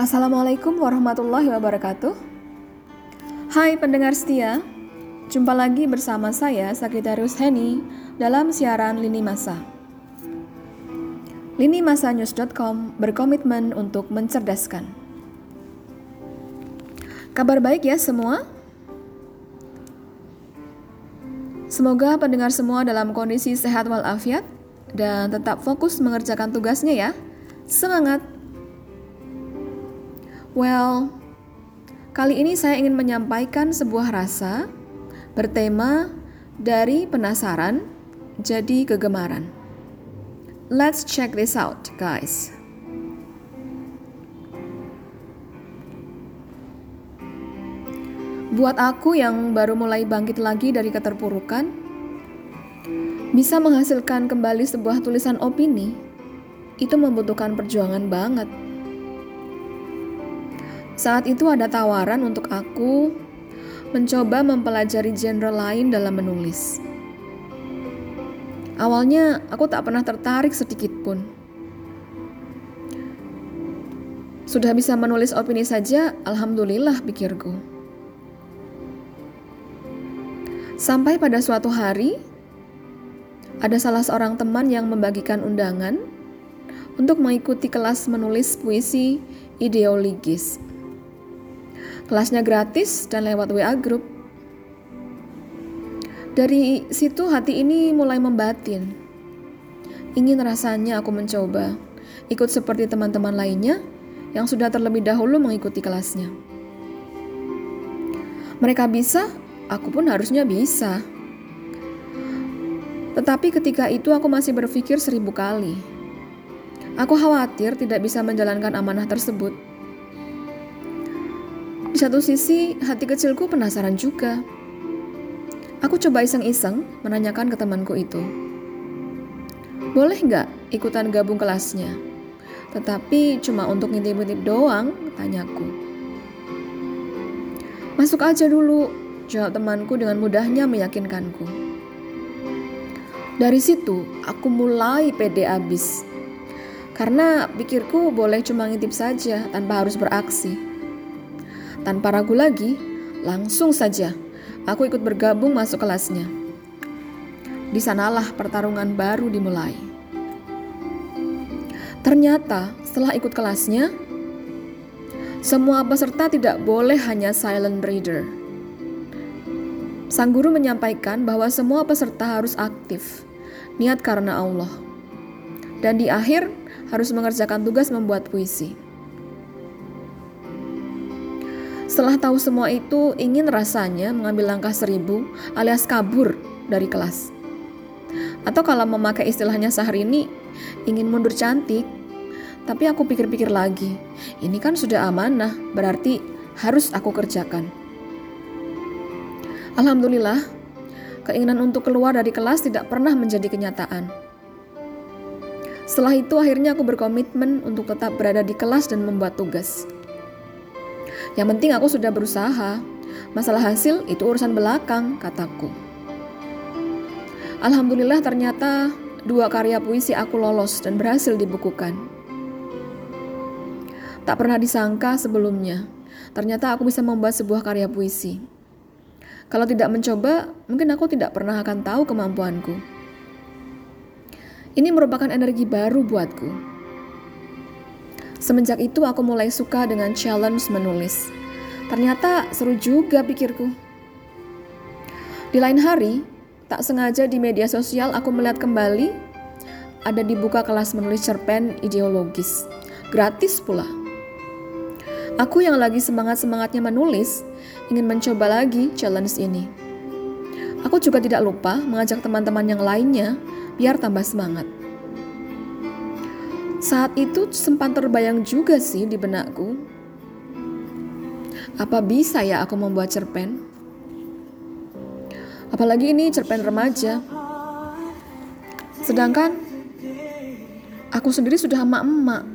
Assalamualaikum warahmatullahi wabarakatuh. Hai pendengar setia, jumpa lagi bersama saya Sakitarius Heni dalam siaran Lini Masa. LiniMasaNews.com berkomitmen untuk mencerdaskan. Kabar baik ya semua? Semoga pendengar semua dalam kondisi sehat walafiat dan tetap fokus mengerjakan tugasnya ya. Semangat! Well, kali ini saya ingin menyampaikan sebuah rasa bertema dari penasaran jadi kegemaran. Let's check this out, guys. Buat aku yang baru mulai bangkit lagi dari keterpurukan, bisa menghasilkan kembali sebuah tulisan opini itu membutuhkan perjuangan banget. Saat itu ada tawaran untuk aku mencoba mempelajari genre lain dalam menulis. Awalnya aku tak pernah tertarik sedikit pun. Sudah bisa menulis opini saja, alhamdulillah pikirku. Sampai pada suatu hari, ada salah seorang teman yang membagikan undangan untuk mengikuti kelas menulis puisi ideologis. Kelasnya gratis dan lewat WA group. Dari situ hati ini mulai membatin. Ingin rasanya aku mencoba, ikut seperti teman-teman lainnya yang sudah terlebih dahulu mengikuti kelasnya. Mereka bisa, aku pun harusnya bisa. Tetapi ketika itu aku masih berpikir seribu kali. Aku khawatir tidak bisa menjalankan amanah tersebut satu sisi, hati kecilku penasaran juga. Aku coba iseng-iseng menanyakan ke temanku itu. Boleh nggak ikutan gabung kelasnya? Tetapi cuma untuk ngintip-ngintip doang, tanyaku. Masuk aja dulu, jawab temanku dengan mudahnya meyakinkanku. Dari situ, aku mulai pede abis. Karena pikirku boleh cuma ngintip saja tanpa harus beraksi. Tanpa ragu lagi, langsung saja aku ikut bergabung masuk kelasnya. Di sanalah pertarungan baru dimulai. Ternyata setelah ikut kelasnya, semua peserta tidak boleh hanya silent reader. Sang guru menyampaikan bahwa semua peserta harus aktif, niat karena Allah. Dan di akhir harus mengerjakan tugas membuat puisi. Setelah tahu semua itu, ingin rasanya mengambil langkah seribu alias kabur dari kelas. Atau kalau memakai istilahnya sehari ini, ingin mundur cantik. Tapi aku pikir-pikir lagi, ini kan sudah amanah, berarti harus aku kerjakan. Alhamdulillah, keinginan untuk keluar dari kelas tidak pernah menjadi kenyataan. Setelah itu akhirnya aku berkomitmen untuk tetap berada di kelas dan membuat tugas. Yang penting aku sudah berusaha. Masalah hasil itu urusan belakang, kataku. Alhamdulillah ternyata dua karya puisi aku lolos dan berhasil dibukukan. Tak pernah disangka sebelumnya, ternyata aku bisa membuat sebuah karya puisi. Kalau tidak mencoba, mungkin aku tidak pernah akan tahu kemampuanku. Ini merupakan energi baru buatku Semenjak itu aku mulai suka dengan challenge menulis. Ternyata seru juga pikirku. Di lain hari, tak sengaja di media sosial aku melihat kembali ada dibuka kelas menulis cerpen ideologis. Gratis pula. Aku yang lagi semangat-semangatnya menulis, ingin mencoba lagi challenge ini. Aku juga tidak lupa mengajak teman-teman yang lainnya biar tambah semangat. Saat itu sempat terbayang juga sih di benakku. Apa bisa ya aku membuat cerpen? Apalagi ini cerpen remaja. Sedangkan aku sendiri sudah emak-emak.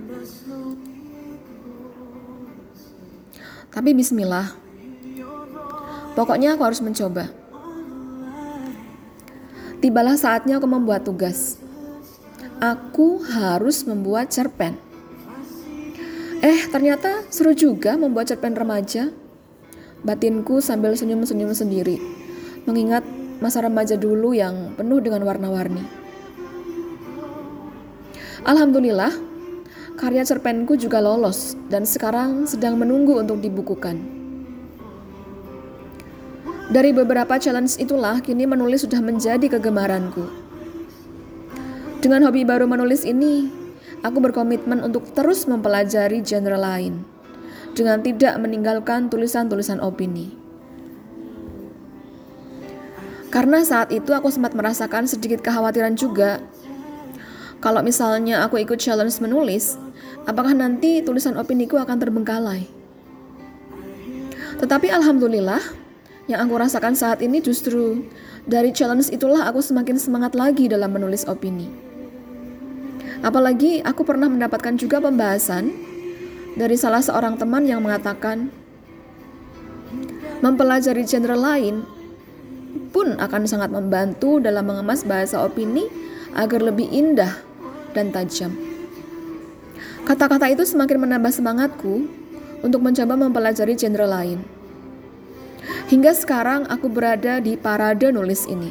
Tapi bismillah. Pokoknya aku harus mencoba. Tibalah saatnya aku membuat tugas aku harus membuat cerpen. Eh, ternyata seru juga membuat cerpen remaja. Batinku sambil senyum-senyum sendiri, mengingat masa remaja dulu yang penuh dengan warna-warni. Alhamdulillah, karya cerpenku juga lolos dan sekarang sedang menunggu untuk dibukukan. Dari beberapa challenge itulah, kini menulis sudah menjadi kegemaranku. Dengan hobi baru menulis ini, aku berkomitmen untuk terus mempelajari genre lain, dengan tidak meninggalkan tulisan-tulisan opini. Karena saat itu aku sempat merasakan sedikit kekhawatiran juga. Kalau misalnya aku ikut challenge menulis, apakah nanti tulisan opiniku akan terbengkalai? Tetapi alhamdulillah, yang aku rasakan saat ini justru dari challenge itulah aku semakin semangat lagi dalam menulis opini. Apalagi aku pernah mendapatkan juga pembahasan dari salah seorang teman yang mengatakan mempelajari genre lain pun akan sangat membantu dalam mengemas bahasa opini agar lebih indah dan tajam. Kata-kata itu semakin menambah semangatku untuk mencoba mempelajari genre lain. Hingga sekarang aku berada di parade nulis ini.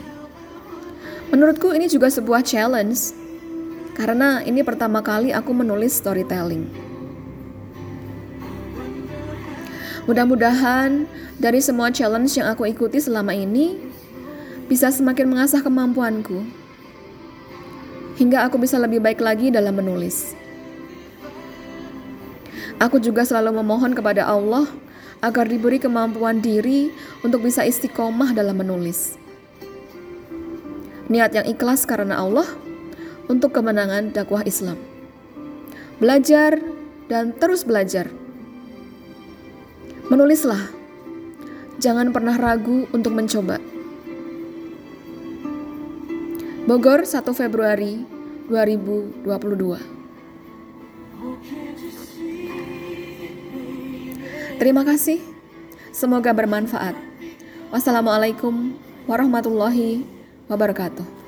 Menurutku ini juga sebuah challenge karena ini pertama kali aku menulis storytelling. Mudah-mudahan dari semua challenge yang aku ikuti selama ini bisa semakin mengasah kemampuanku hingga aku bisa lebih baik lagi dalam menulis. Aku juga selalu memohon kepada Allah agar diberi kemampuan diri untuk bisa istiqomah dalam menulis. Niat yang ikhlas karena Allah untuk kemenangan dakwah Islam. Belajar dan terus belajar. Menulislah. Jangan pernah ragu untuk mencoba. Bogor 1 Februari 2022. Terima kasih. Semoga bermanfaat. Wassalamualaikum warahmatullahi wabarakatuh.